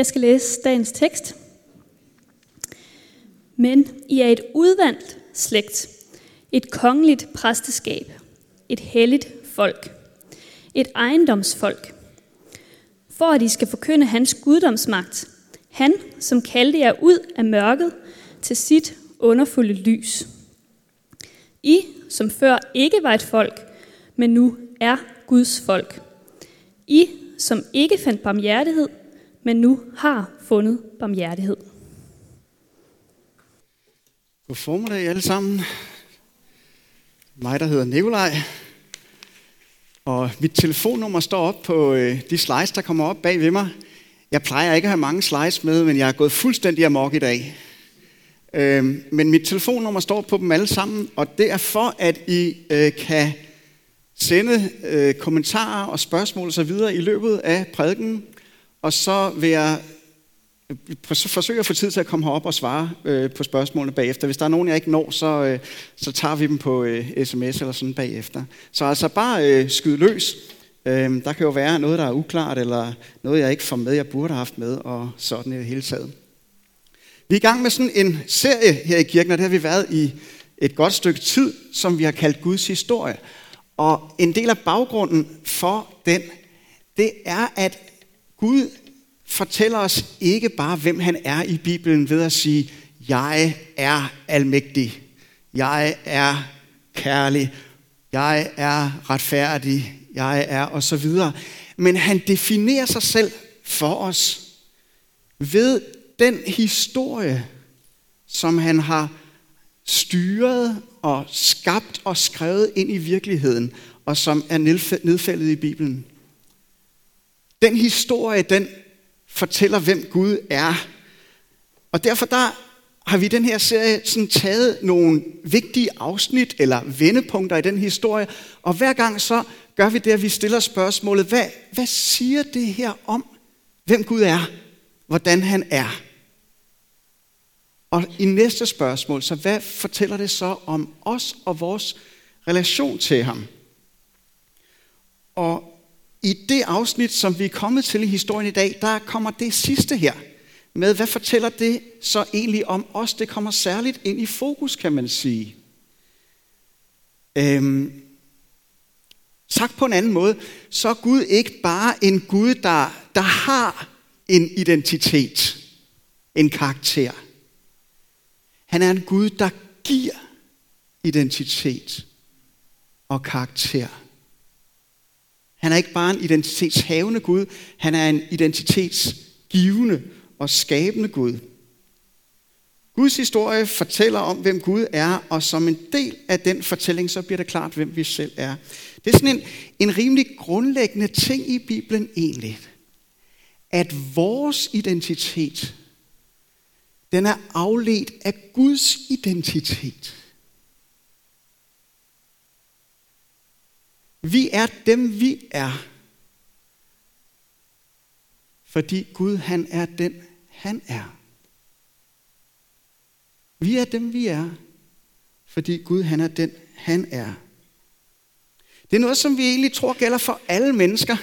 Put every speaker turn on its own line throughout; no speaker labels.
Jeg skal læse dagens tekst. Men I er et udvalgt slægt, et kongeligt præsteskab, et helligt folk, et ejendomsfolk, for at I skal forkynde hans guddomsmagt, han, som kaldte jer ud af mørket til sit underfulde lys. I, som før ikke var et folk, men nu er Guds folk. I, som ikke fandt barmhjertighed, men nu har fundet barmhjertighed.
God formiddag alle sammen. Mig, der hedder Nikolaj. Og mit telefonnummer står op på øh, de slides, der kommer op bag ved mig. Jeg plejer ikke at have mange slides med, men jeg er gået fuldstændig amok i dag. Øhm, men mit telefonnummer står på dem alle sammen, og det er for, at I øh, kan sende øh, kommentarer og spørgsmål osv. i løbet af prædiken. Og så vil jeg øh, forsøge at få tid til at komme herop og svare øh, på spørgsmålene bagefter. Hvis der er nogen, jeg ikke når, så, øh, så tager vi dem på øh, sms eller sådan bagefter. Så altså bare øh, løs. Øh, der kan jo være noget, der er uklart, eller noget, jeg ikke får med, jeg burde have haft med, og sådan i det hele taget. Vi er i gang med sådan en serie her i kirken, og det har vi været i et godt stykke tid, som vi har kaldt Guds historie. Og en del af baggrunden for den, det er, at Gud fortæller os ikke bare, hvem han er i Bibelen ved at sige, jeg er almægtig, jeg er kærlig, jeg er retfærdig, jeg er og så videre. Men han definerer sig selv for os ved den historie, som han har styret og skabt og skrevet ind i virkeligheden, og som er nedfældet i Bibelen. Den historie, den fortæller, hvem Gud er. Og derfor der har vi i den her serie sådan taget nogle vigtige afsnit eller vendepunkter i den historie, og hver gang så gør vi det, at vi stiller spørgsmålet, hvad, hvad siger det her om, hvem Gud er, hvordan han er? Og i næste spørgsmål, så hvad fortæller det så om os og vores relation til ham? Og i det afsnit, som vi er kommet til i historien i dag, der kommer det sidste her med, hvad fortæller det så egentlig om os? Det kommer særligt ind i fokus, kan man sige. Øhm, sagt på en anden måde, så er Gud ikke bare en Gud, der, der har en identitet, en karakter. Han er en Gud, der giver identitet og karakter. Han er ikke bare en identitetshavende Gud, han er en identitetsgivende og skabende Gud. Guds historie fortæller om, hvem Gud er, og som en del af den fortælling, så bliver det klart, hvem vi selv er. Det er sådan en, en rimelig grundlæggende ting i Bibelen egentlig, at vores identitet, den er afledt af Guds identitet. Vi er dem, vi er. Fordi Gud, han er den, han er. Vi er dem, vi er. Fordi Gud, han er den, han er. Det er noget, som vi egentlig tror gælder for alle mennesker.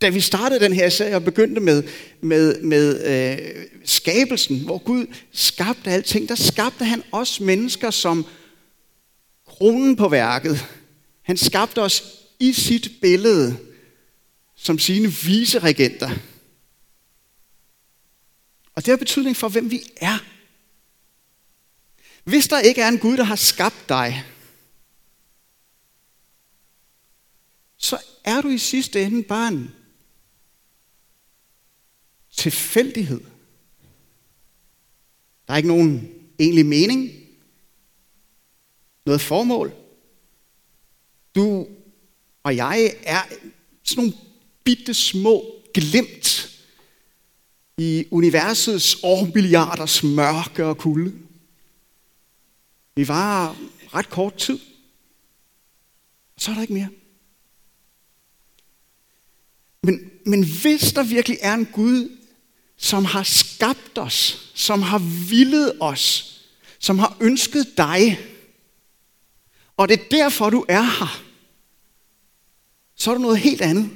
Da vi startede den her serie og begyndte med, med, med øh, skabelsen, hvor Gud skabte alting, der skabte han også mennesker som kronen på værket han skabte os i sit billede som sine viseregenter. Og det har betydning for, hvem vi er. Hvis der ikke er en Gud, der har skabt dig, så er du i sidste ende bare en tilfældighed. Der er ikke nogen egentlig mening, noget formål. Du og jeg er sådan nogle bitte små glimt i universets årmilliarders mørke og kulde. Vi var ret kort tid. Så er der ikke mere. Men, men hvis der virkelig er en Gud, som har skabt os, som har villet os, som har ønsket dig, og det er derfor, du er her, så er du noget helt andet.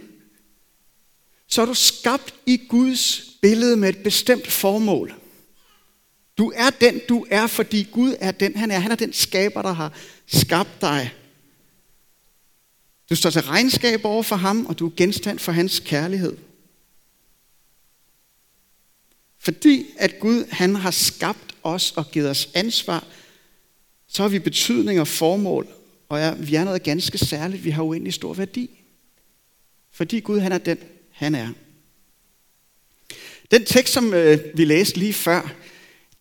så er du skabt i Guds billede med et bestemt formål. Du er den, du er, fordi Gud er den, han er. Han er den skaber, der har skabt dig. Du står til regnskab over for ham, og du er genstand for hans kærlighed. Fordi at Gud han har skabt os og givet os ansvar, så har vi betydning og formål, og er, vi er noget ganske særligt. Vi har uendelig stor værdi. Fordi Gud han er den, han er. Den tekst, som øh, vi læste lige før,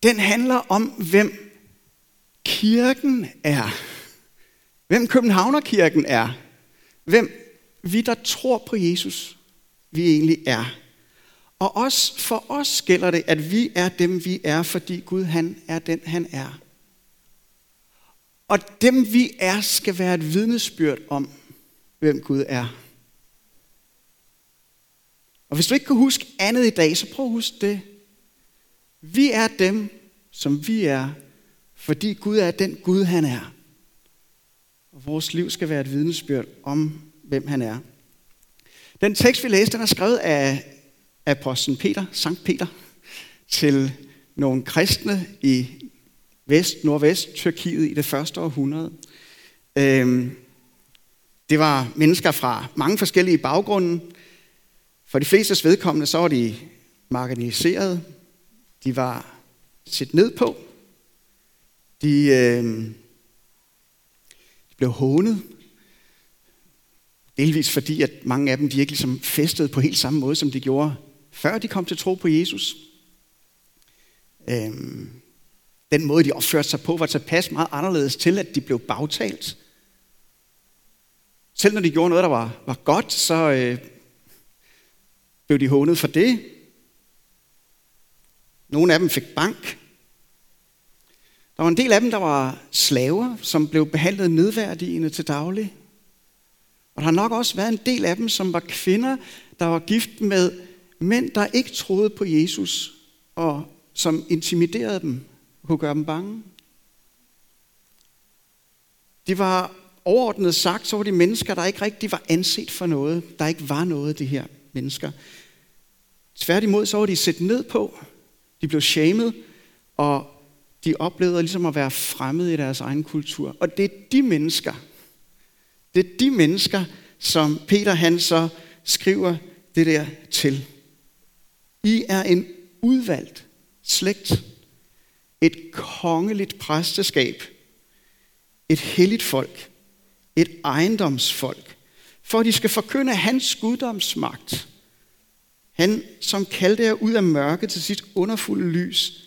den handler om, hvem kirken er. Hvem Københavnerkirken er. Hvem vi, der tror på Jesus, vi egentlig er. Og også for os gælder det, at vi er dem, vi er, fordi Gud han er den, han er. Og dem, vi er, skal være et vidnesbyrd om, hvem Gud er. Og hvis du ikke kan huske andet i dag, så prøv at huske det. Vi er dem, som vi er, fordi Gud er den Gud, han er. Og vores liv skal være et vidnesbyrd om, hvem han er. Den tekst, vi læste, den er skrevet af apostlen Peter, Sankt Peter, til nogle kristne i vest, nordvest Tyrkiet i det første århundrede. Øhm, det var mennesker fra mange forskellige baggrunde. For de flestes vedkommende, så var de marginaliseret. De var set ned på. De, øh, de blev hånet. Delvis fordi, at mange af dem de ikke ligesom festede på helt samme måde, som de gjorde, før de kom til tro på Jesus. Øh, den måde, de opførte sig på, var tilpas meget anderledes til, at de blev bagtalt. Selv når de gjorde noget, der var, var godt, så øh, blev de hånet for det. Nogle af dem fik bank. Der var en del af dem, der var slaver, som blev behandlet nedværdigende til daglig. Og der har nok også været en del af dem, som var kvinder, der var gift med mænd, der ikke troede på Jesus, og som intimiderede dem kunne gøre dem bange. De var overordnet sagt, så var de mennesker, der ikke rigtig var anset for noget. Der ikke var noget, de her mennesker. Tværtimod så var de set ned på. De blev shamed, og de oplevede ligesom at være fremmede i deres egen kultur. Og det er de mennesker, det er de mennesker, som Peter han så skriver det der til. I er en udvalgt slægt, et kongeligt præsteskab, et helligt folk, et ejendomsfolk, for at de skal forkynde hans guddomsmagt. Han, som kaldte jer ud af mørke til sit underfulde lys,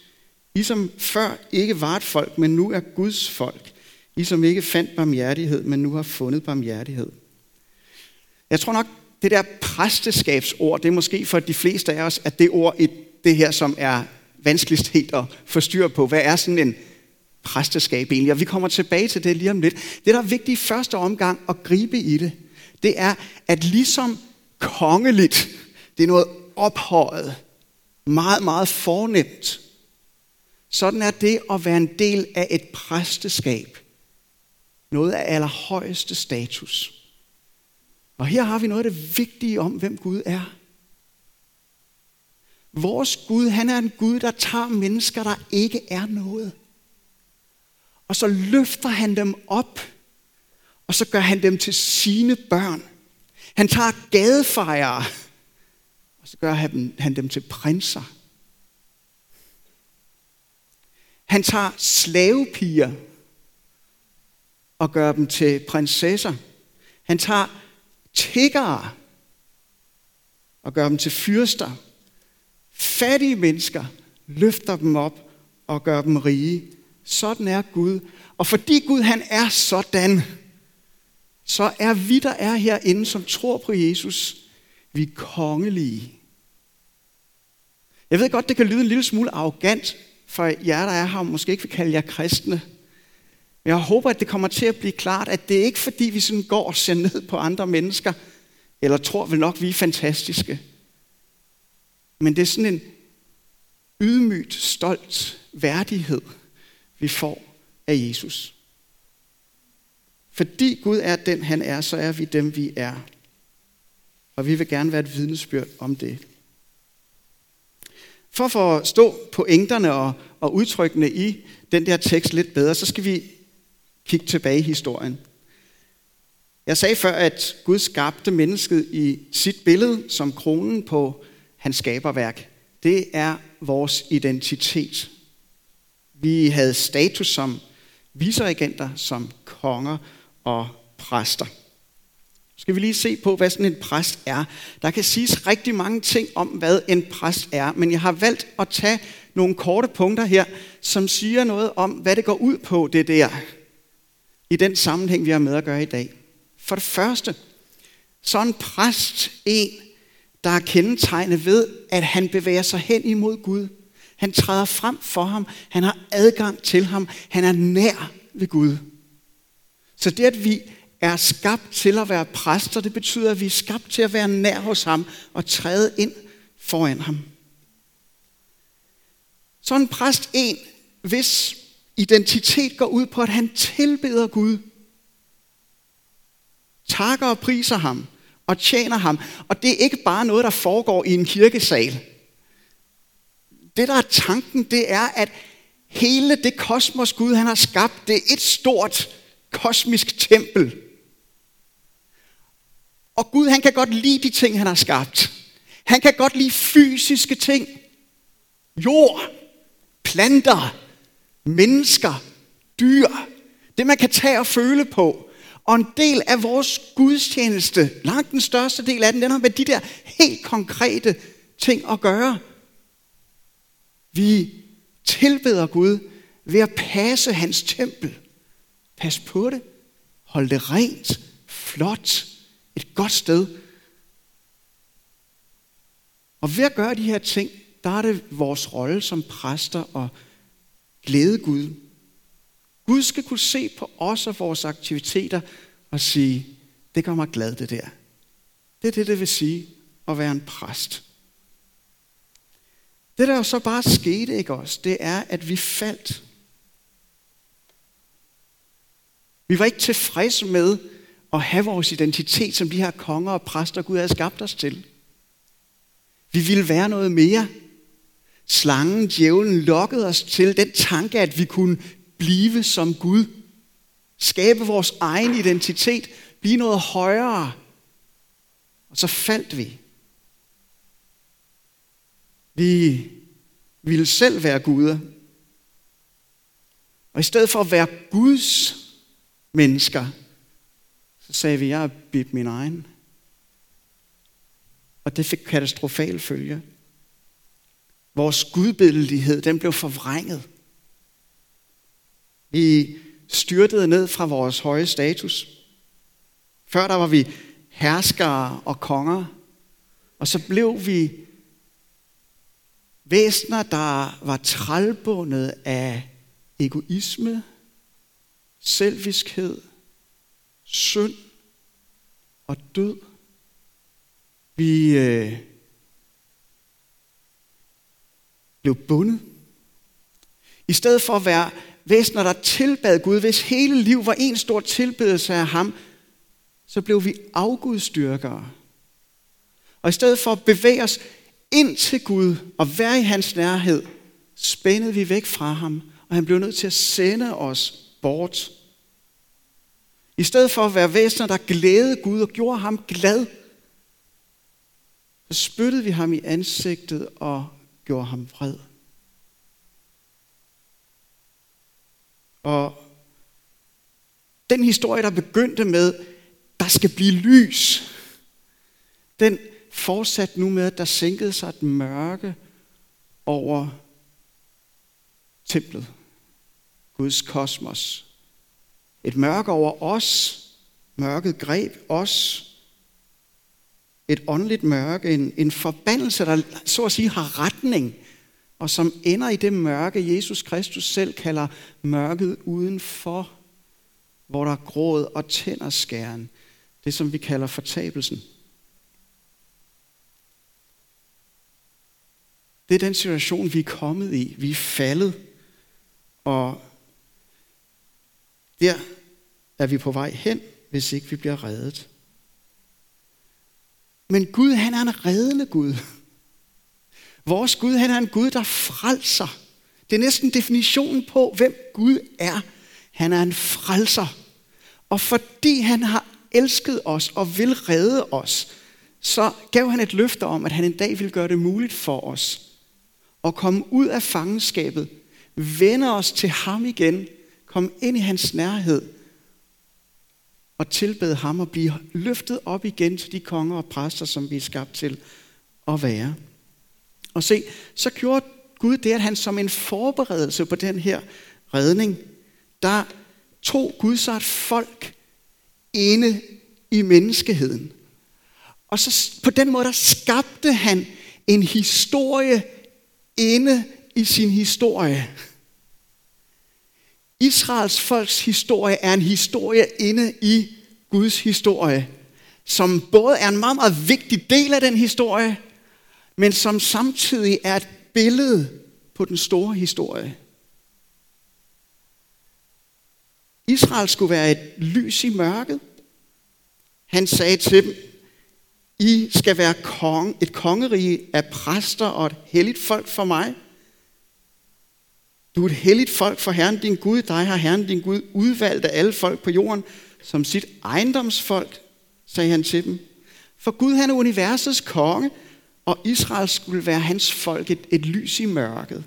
I som før ikke var et folk, men nu er Guds folk. I som ikke fandt barmhjertighed, men nu har fundet barmhjertighed. Jeg tror nok, det der præsteskabsord, det er måske for de fleste af os, at det ord, det her, som er vanskeligst helt at få styr på. Hvad er sådan en præsteskab egentlig? Og vi kommer tilbage til det lige om lidt. Det, der er vigtigt i første omgang at gribe i det, det er, at ligesom kongeligt, det er noget ophøjet, meget, meget fornemt. Sådan er det at være en del af et præsteskab. Noget af allerhøjeste status. Og her har vi noget af det vigtige om, hvem Gud er. Vores Gud, han er en Gud, der tager mennesker, der ikke er noget. Og så løfter han dem op, og så gør han dem til sine børn. Han tager gadefejere, og så gør han, han dem til prinser. Han tager slavepiger og gør dem til prinsesser. Han tager tiggere og gør dem til fyrster. Fattige mennesker løfter dem op og gør dem rige. Sådan er Gud. Og fordi Gud han er sådan, så er vi, der er herinde, som tror på Jesus, vi er kongelige. Jeg ved godt, det kan lyde en lille smule arrogant for jer, der er her, og måske ikke vil kalde jer kristne. Men jeg håber, at det kommer til at blive klart, at det er ikke fordi, vi sådan går og ser ned på andre mennesker, eller tror vel nok, vi er fantastiske. Men det er sådan en ydmygt, stolt værdighed, vi får af Jesus. Fordi Gud er den, han er, så er vi dem, vi er. Og vi vil gerne være et vidnesbyrd om det. For at forstå pointerne og, og udtrykkene i den der tekst lidt bedre, så skal vi kigge tilbage i historien. Jeg sagde før, at Gud skabte mennesket i sit billede som kronen på hans skaberværk. Det er vores identitet. Vi havde status som viseregenter, som konger og præster. Skal vi lige se på, hvad sådan en præst er. Der kan siges rigtig mange ting om, hvad en præst er, men jeg har valgt at tage nogle korte punkter her, som siger noget om, hvad det går ud på, det der, i den sammenhæng, vi har med at gøre i dag. For det første, så er en præst en, der er kendetegnet ved, at han bevæger sig hen imod Gud. Han træder frem for ham. Han har adgang til ham. Han er nær ved Gud. Så det, at vi er skabt til at være præster, det betyder, at vi er skabt til at være nær hos ham og træde ind foran ham. Så en præst en, hvis identitet går ud på, at han tilbeder Gud, takker og priser ham og tjener ham. Og det er ikke bare noget, der foregår i en kirkesal. Det, der er tanken, det er, at hele det kosmos, Gud han har skabt, det er et stort kosmisk tempel. Og Gud, han kan godt lide de ting, han har skabt. Han kan godt lide fysiske ting. Jord, planter, mennesker, dyr. Det, man kan tage og føle på. Og en del af vores gudstjeneste, langt den største del af den, den har med de der helt konkrete ting at gøre. Vi tilbeder Gud ved at passe hans tempel. Pas på det. Hold det rent, flot, et godt sted. Og ved at gøre de her ting, der er det vores rolle som præster at glæde Gud. Gud skal kunne se på os og vores aktiviteter og sige, det gør mig glad det der. Det er det, det vil sige at være en præst. Det der jo så bare skete, ikke også, det er, at vi faldt. Vi var ikke tilfredse med at have vores identitet som de her konger og præster, Gud havde skabt os til. Vi ville være noget mere. Slangen, djævlen, lokkede os til den tanke, at vi kunne blive som Gud. Skabe vores egen identitet. Blive noget højere. Og så faldt vi. Vi ville selv være guder. Og i stedet for at være Guds mennesker, så sagde vi, jeg er bidt min egen. Og det fik katastrofale følge. Vores gudbildelighed, den blev forvrænget. Vi styrtede ned fra vores høje status. Før der var vi herskere og konger, og så blev vi væsner, der var trælbundet af egoisme, selviskhed, synd og død. Vi øh, blev bundet. I stedet for at være væsner, der tilbad Gud, hvis hele liv var en stor tilbedelse af ham, så blev vi afgudstyrkere. Og i stedet for at bevæge os ind til Gud og være i hans nærhed, spændede vi væk fra ham, og han blev nødt til at sende os bort. I stedet for at være væsener, der glædede Gud og gjorde ham glad, så spyttede vi ham i ansigtet og gjorde ham vred. Og den historie, der begyndte med, der skal blive lys, den fortsatte nu med, at der sænkede sig et mørke over templet, Guds kosmos. Et mørke over os, mørket greb os, et åndeligt mørke, en, en forbandelse, der så at sige har retning, og som ender i det mørke, Jesus Kristus selv kalder mørket udenfor, hvor der er gråd og tænderskæren. Det, som vi kalder fortabelsen. Det er den situation, vi er kommet i. Vi er faldet, og der er vi på vej hen, hvis ikke vi bliver reddet. Men Gud, han er en reddende Gud. Vores Gud, han er en Gud, der frelser. Det er næsten definitionen på, hvem Gud er. Han er en frelser. Og fordi han har elsket os og vil redde os, så gav han et løfte om, at han en dag vil gøre det muligt for os at komme ud af fangenskabet, vende os til ham igen, komme ind i hans nærhed og tilbede ham og blive løftet op igen til de konger og præster, som vi er skabt til at være. Og se, så gjorde Gud det, at han som en forberedelse på den her redning, der tog Gud sig et folk inde i menneskeheden. Og så på den måde, der skabte han en historie inde i sin historie. Israels folks historie er en historie inde i Guds historie, som både er en meget, meget vigtig del af den historie, men som samtidig er et billede på den store historie. Israel skulle være et lys i mørket. Han sagde til dem, I skal være kong, et kongerige af præster og et helligt folk for mig. Du er et helligt folk for Herren din Gud. Dig har Herren din Gud udvalgt af alle folk på jorden som sit ejendomsfolk, sagde han til dem. For Gud han er universets konge, og Israel skulle være hans folk, et, et lys i mørket.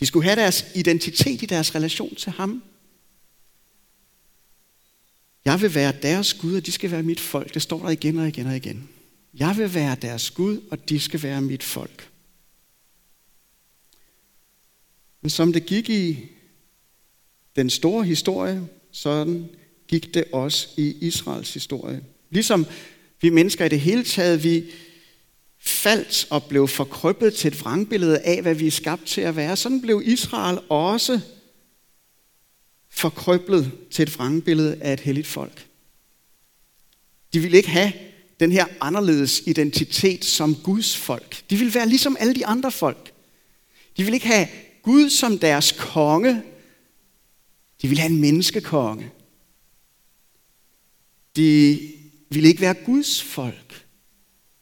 De skulle have deres identitet i deres relation til ham. Jeg vil være deres Gud, og de skal være mit folk. Det står der igen og igen og igen. Jeg vil være deres Gud, og de skal være mit folk. Men som det gik i den store historie, sådan gik det også i Israels historie. Ligesom vi mennesker i det hele taget, vi faldt og blev forkrøbbet til et vrangbillede af, hvad vi er skabt til at være. Sådan blev Israel også forkrøblet til et vrangbillede af et helligt folk. De ville ikke have den her anderledes identitet som Guds folk. De ville være ligesom alle de andre folk. De ville ikke have Gud som deres konge. De ville have en menneskekonge. De ville ikke være Guds folk.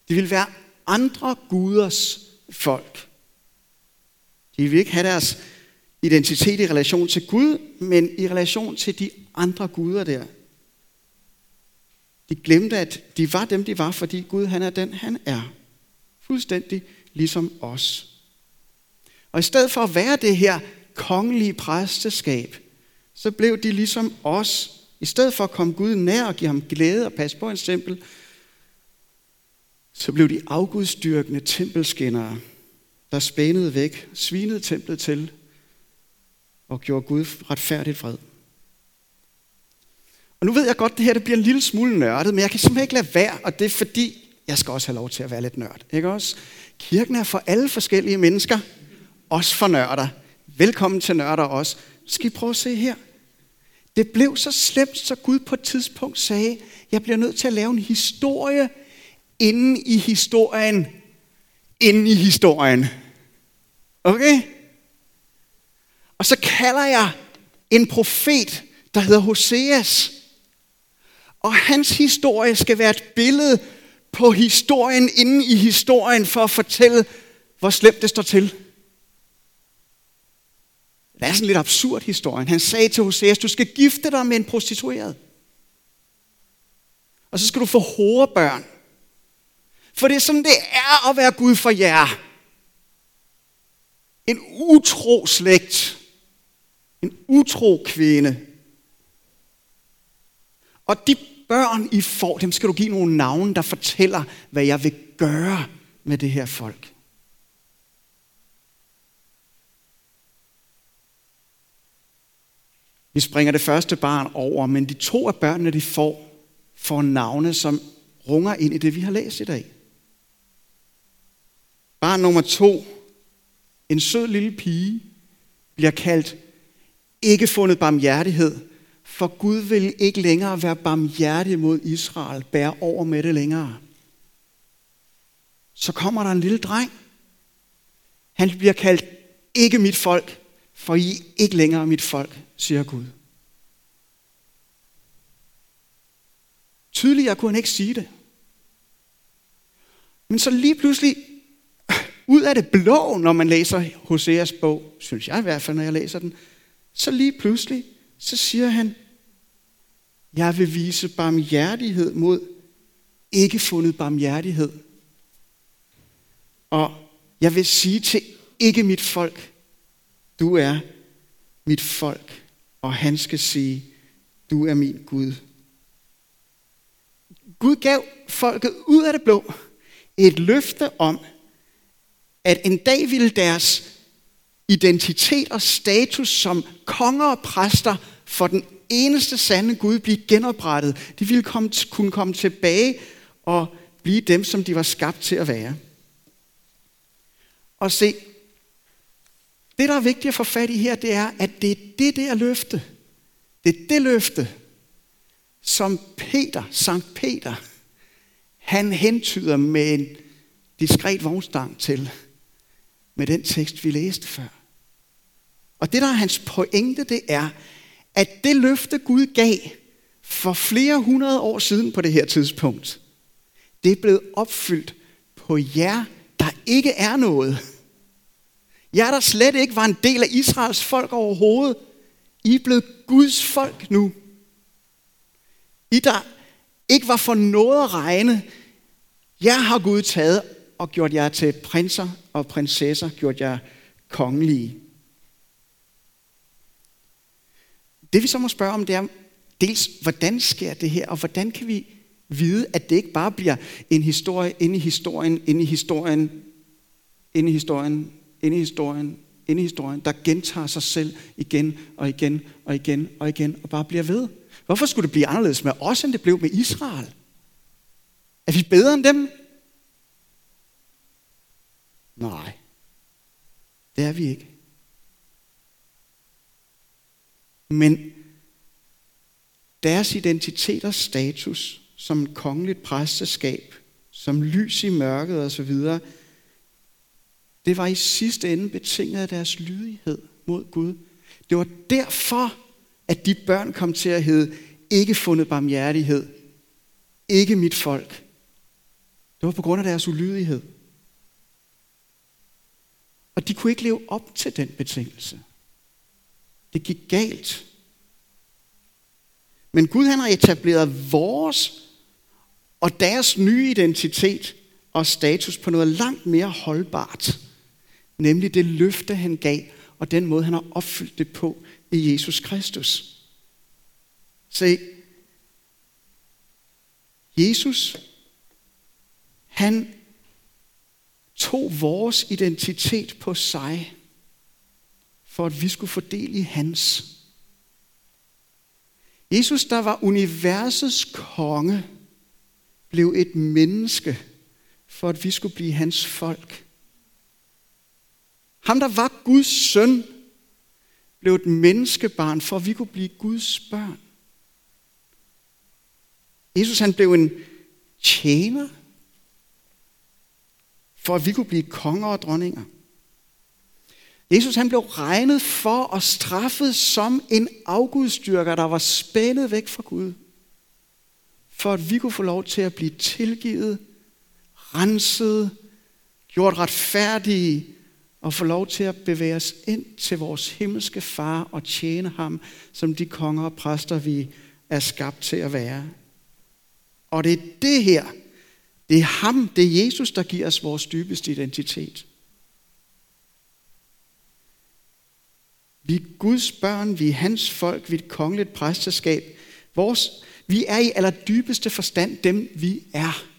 De ville være andre guders folk. De ville ikke have deres identitet i relation til Gud, men i relation til de andre guder der. De glemte, at de var dem, de var, fordi Gud han er den, han er. Fuldstændig ligesom os. Og i stedet for at være det her kongelige præsteskab, så blev de ligesom os. I stedet for at komme Gud nær og give ham glæde og passe på en tempel, så blev de afgudstyrkende tempelskinnere, der spændede væk, svinede templet til og gjorde Gud retfærdigt fred. Og nu ved jeg godt, at det her det bliver en lille smule nørdet, men jeg kan simpelthen ikke lade være, og det er fordi, jeg skal også have lov til at være lidt nørd. Ikke også? Kirken er for alle forskellige mennesker, også for nørder. Velkommen til nørder også. Skal I prøve at se her? Det blev så slemt, så Gud på et tidspunkt sagde, jeg bliver nødt til at lave en historie inden i historien, inden i historien. Okay? Og så kalder jeg en profet, der hedder Hoseas. Og hans historie skal være et billede på historien inden i historien, for at fortælle, hvor slemt det står til. Det er sådan lidt absurd historien. Han sagde til Hoseas, du skal gifte dig med en prostitueret. Og så skal du få horebørn. For det er sådan, det er at være Gud for jer. En utro slægt. En utro kvinde. Og de børn, I får, dem skal du give nogle navne, der fortæller, hvad jeg vil gøre med det her folk. Vi springer det første barn over, men de to af børnene, de får, får navne, som runger ind i det, vi har læst i dag. Barn nummer to, en sød lille pige, bliver kaldt ikke fundet barmhjertighed, for Gud vil ikke længere være barmhjertig mod Israel, bære over med det længere. Så kommer der en lille dreng. Han bliver kaldt ikke mit folk, for I ikke længere mit folk, siger Gud. Tydeligere kunne han ikke sige det. Men så lige pludselig, ud af det blå, når man læser Hoseas bog, synes jeg i hvert fald, når jeg læser den, så lige pludselig, så siger han, jeg vil vise barmhjertighed mod ikke fundet barmhjertighed. Og jeg vil sige til ikke mit folk, du er mit folk. Og han skal sige, du er min Gud. Gud gav folket ud af det blå et løfte om, at en dag ville deres identitet og status som konger og præster for den eneste sande Gud blive genoprettet. De ville komme, kunne komme tilbage og blive dem, som de var skabt til at være. Og se, det der er vigtigt at få fat i her, det er, at det er det der løfte. Det er det løfte, som Peter, Sankt Peter, han hentyder med en diskret vognstang til, med den tekst, vi læste før. Og det, der er hans pointe, det er, at det løfte Gud gav for flere hundrede år siden på det her tidspunkt, det er blevet opfyldt på jer, der ikke er noget. Jer, der slet ikke var en del af Israels folk overhovedet. I er blevet Guds folk nu. I, der ikke var for noget at regne, jeg har Gud taget og gjort jer til prinser og prinsesser, gjort jer kongelige. Det vi så må spørge om, det er dels, hvordan sker det her, og hvordan kan vi vide, at det ikke bare bliver en historie inde i historien, inde i historien, inde i historien, inde i historien, inde i historien, der gentager sig selv igen og igen og igen og igen og bare bliver ved. Hvorfor skulle det blive anderledes med os, end det blev med Israel? Er vi bedre end dem? Nej, det er vi ikke. Men deres identitet og status som kongeligt præsteskab, som lys i mørket osv., det var i sidste ende betinget af deres lydighed mod Gud. Det var derfor, at de børn kom til at hedde ikke fundet barmhjertighed, ikke mit folk. Det var på grund af deres ulydighed. Og de kunne ikke leve op til den betingelse. Det gik galt. Men Gud han har etableret vores og deres nye identitet og status på noget langt mere holdbart. Nemlig det løfte, han gav, og den måde, han har opfyldt det på i Jesus Kristus. Se, Jesus, han tog vores identitet på sig, for at vi skulle fordele i hans. Jesus, der var universets konge, blev et menneske, for at vi skulle blive hans folk. Ham, der var Guds søn, blev et menneskebarn, for at vi kunne blive Guds børn. Jesus han blev en tjener, for at vi kunne blive konger og dronninger. Jesus han blev regnet for og straffet som en afgudstyrker, der var spændet væk fra Gud. For at vi kunne få lov til at blive tilgivet, renset, gjort retfærdige og få lov til at bevæge os ind til vores himmelske far og tjene ham som de konger og præster, vi er skabt til at være. Og det er det her, det er ham, det er Jesus, der giver os vores dybeste identitet. Vi er Guds børn, vi er hans folk, vi er et kongeligt præsteskab. Vores, vi er i allerdybeste forstand dem, vi er.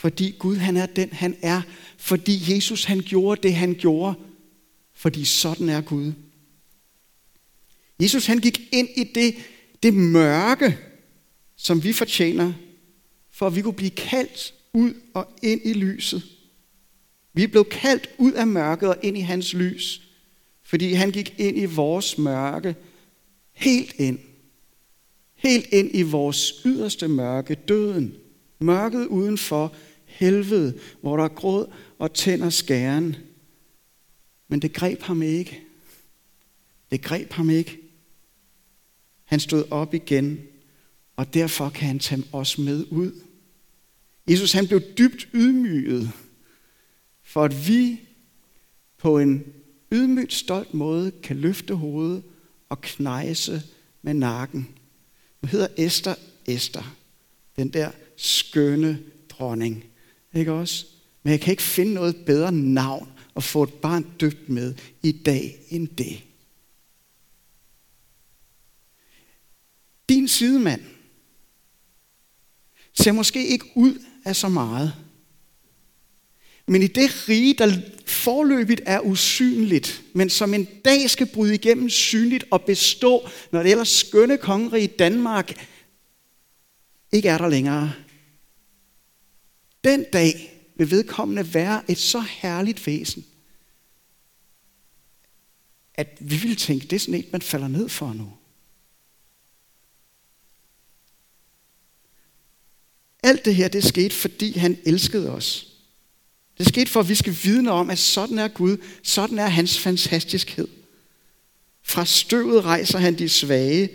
Fordi Gud han er den, han er. Fordi Jesus han gjorde det, han gjorde. Fordi sådan er Gud. Jesus han gik ind i det, det mørke, som vi fortjener, for at vi kunne blive kaldt ud og ind i lyset. Vi blev kaldt ud af mørket og ind i hans lys, fordi han gik ind i vores mørke, helt ind. Helt ind i vores yderste mørke, døden. Mørket udenfor, helvede, hvor der er gråd og tænder skæren. Men det greb ham ikke. Det greb ham ikke. Han stod op igen, og derfor kan han tage os med ud. Jesus han blev dybt ydmyget, for at vi på en ydmygt stolt måde kan løfte hovedet og knejse med nakken. Nu hedder Esther Esther, den der skønne dronning. Ikke også? Men jeg kan ikke finde noget bedre navn at få et barn døbt med i dag end det. Din sidemand ser måske ikke ud af så meget. Men i det rige, der forløbigt er usynligt, men som en dag skal bryde igennem synligt og bestå, når det ellers skønne kongerige Danmark ikke er der længere. Den dag vil vedkommende være et så herligt væsen, at vi vil tænke, det er sådan et, man falder ned for nu. Alt det her, det skete, fordi han elskede os. Det skete for, at vi skal vidne om, at sådan er Gud, sådan er hans fantastiskhed. Fra støvet rejser han de svage,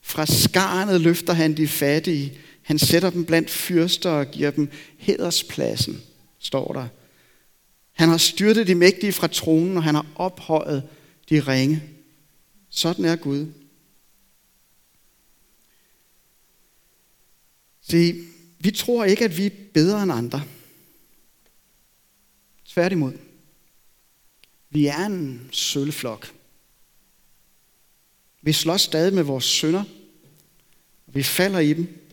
fra skarnet løfter han de fattige, han sætter dem blandt fyrster og giver dem hederspladsen, står der. Han har styrtet de mægtige fra tronen, og han har ophøjet de ringe. Sådan er Gud. Se, vi tror ikke, at vi er bedre end andre. Tværtimod. Vi er en sølvflok. Vi slås stadig med vores sønder. Vi falder i dem.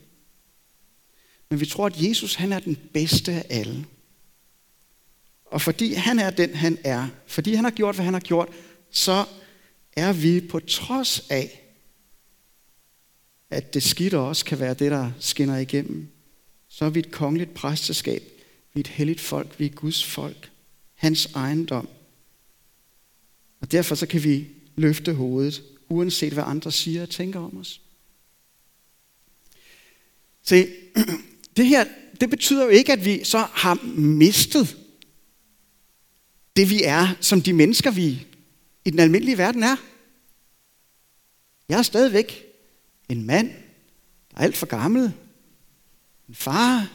Men vi tror, at Jesus han er den bedste af alle. Og fordi han er den, han er, fordi han har gjort, hvad han har gjort, så er vi på trods af, at det skidt også kan være det, der skinner igennem, så er vi et kongeligt præsteskab. Vi er et helligt folk. Vi er Guds folk. Hans ejendom. Og derfor så kan vi løfte hovedet, uanset hvad andre siger og tænker om os. Se, det her, det betyder jo ikke, at vi så har mistet det, vi er, som de mennesker, vi i den almindelige verden er. Jeg er stadigvæk en mand, der er alt for gammel, en far,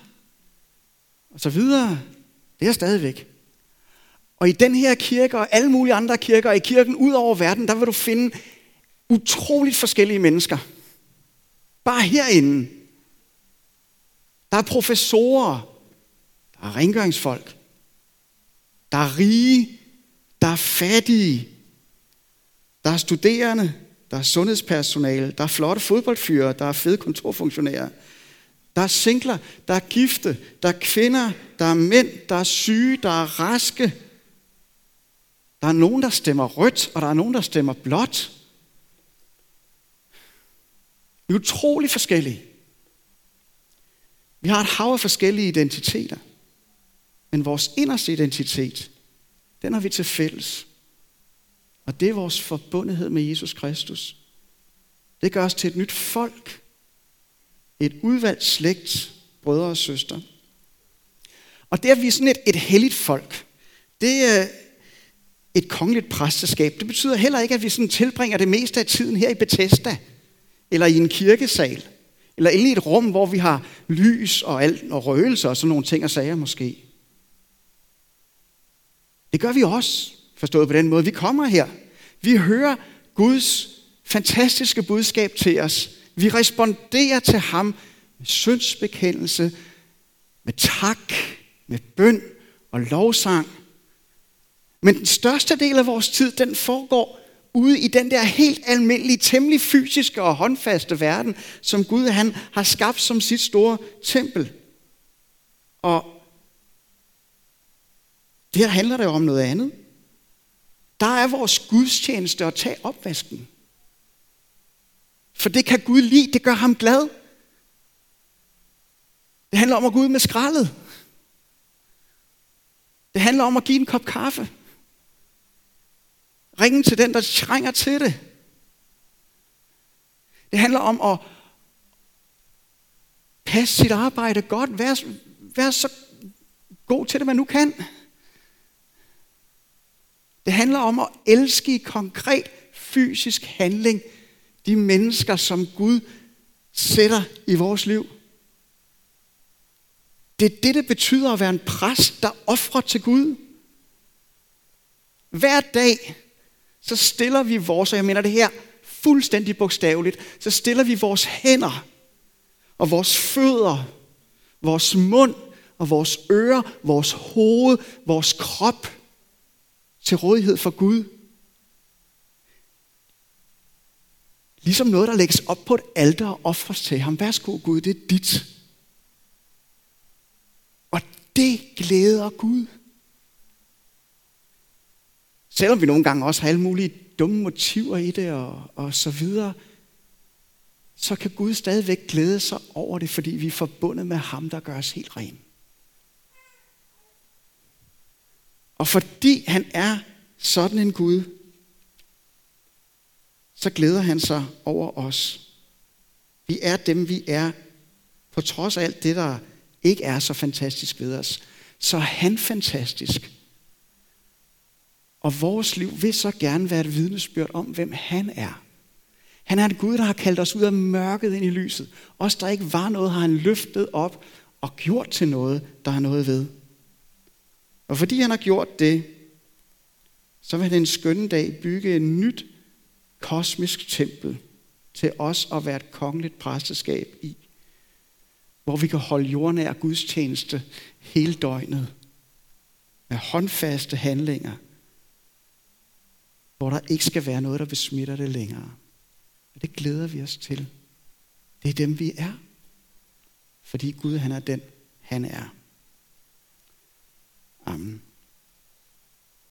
og så videre. Det er stadigvæk. Og i den her kirke og alle mulige andre kirker, i kirken ud over verden, der vil du finde utroligt forskellige mennesker. Bare herinde. Der er professorer, der er rengøringsfolk, der er rige, der er fattige, der er studerende, der er sundhedspersonale, der er flotte fodboldfyre, der er fede kontorfunktionærer, der er singler, der er gifte, der er kvinder, der er mænd, der er syge, der er raske. Der er nogen, der stemmer rødt, og der er nogen, der stemmer blåt. Vi er utrolig forskellige. Vi har et hav af forskellige identiteter. Men vores inderste identitet, den har vi til fælles. Og det er vores forbundethed med Jesus Kristus. Det gør os til et nyt folk. Et udvalgt slægt, brødre og søstre. Og det, at vi er sådan et, et helligt folk, det er et kongeligt præsteskab. Det betyder heller ikke, at vi sådan tilbringer det meste af tiden her i Bethesda, eller i en kirkesal, eller inde i et rum, hvor vi har lys og, alt, og røgelse og sådan nogle ting og sager måske. Det gør vi også, forstået på den måde. Vi kommer her. Vi hører Guds fantastiske budskab til os. Vi responderer til ham med syndsbekendelse, med tak, med bøn og lovsang. Men den største del af vores tid, den foregår ude i den der helt almindelige, temmelig fysiske og håndfaste verden, som Gud han har skabt som sit store tempel. Og her handler det jo om noget andet. Der er vores gudstjeneste at tage opvasken. For det kan Gud lide, det gør ham glad. Det handler om at gå ud med skraldet. Det handler om at give en kop kaffe. Ringe til den, der trænger til det. Det handler om at passe sit arbejde godt. Vær, vær så god til det, man nu kan. Det handler om at elske i konkret fysisk handling de mennesker, som Gud sætter i vores liv. det er det, det betyder at være en præst, der offrer til Gud. Hver dag, så stiller vi vores, og jeg mener det her fuldstændig bogstaveligt, så stiller vi vores hænder og vores fødder, vores mund og vores ører, vores hoved, vores krop til rådighed for Gud. Ligesom noget, der lægges op på et alter og offres til ham. Værsgo Gud, det er dit. Og det glæder Gud. Selvom vi nogle gange også har alle mulige dumme motiver i det og, og så videre, så kan Gud stadigvæk glæde sig over det, fordi vi er forbundet med ham, der gør os helt ren. Og fordi han er sådan en Gud, så glæder han sig over os. Vi er dem, vi er, på trods af alt det, der ikke er så fantastisk ved os. Så er han fantastisk. Og vores liv vil så gerne være et vidnesbyrd om, hvem han er. Han er en Gud, der har kaldt os ud af mørket ind i lyset. Os, der ikke var noget, har han løftet op og gjort til noget, der er noget ved. Og fordi han har gjort det, så vil han en skønne dag bygge et nyt kosmisk tempel til os at være et kongeligt præsteskab i. Hvor vi kan holde jordnær gudstjeneste hele døgnet. Med håndfaste handlinger. Hvor der ikke skal være noget, der besmitter det længere. Og det glæder vi os til. Det er dem, vi er. Fordi Gud, han er den, han er. Amen.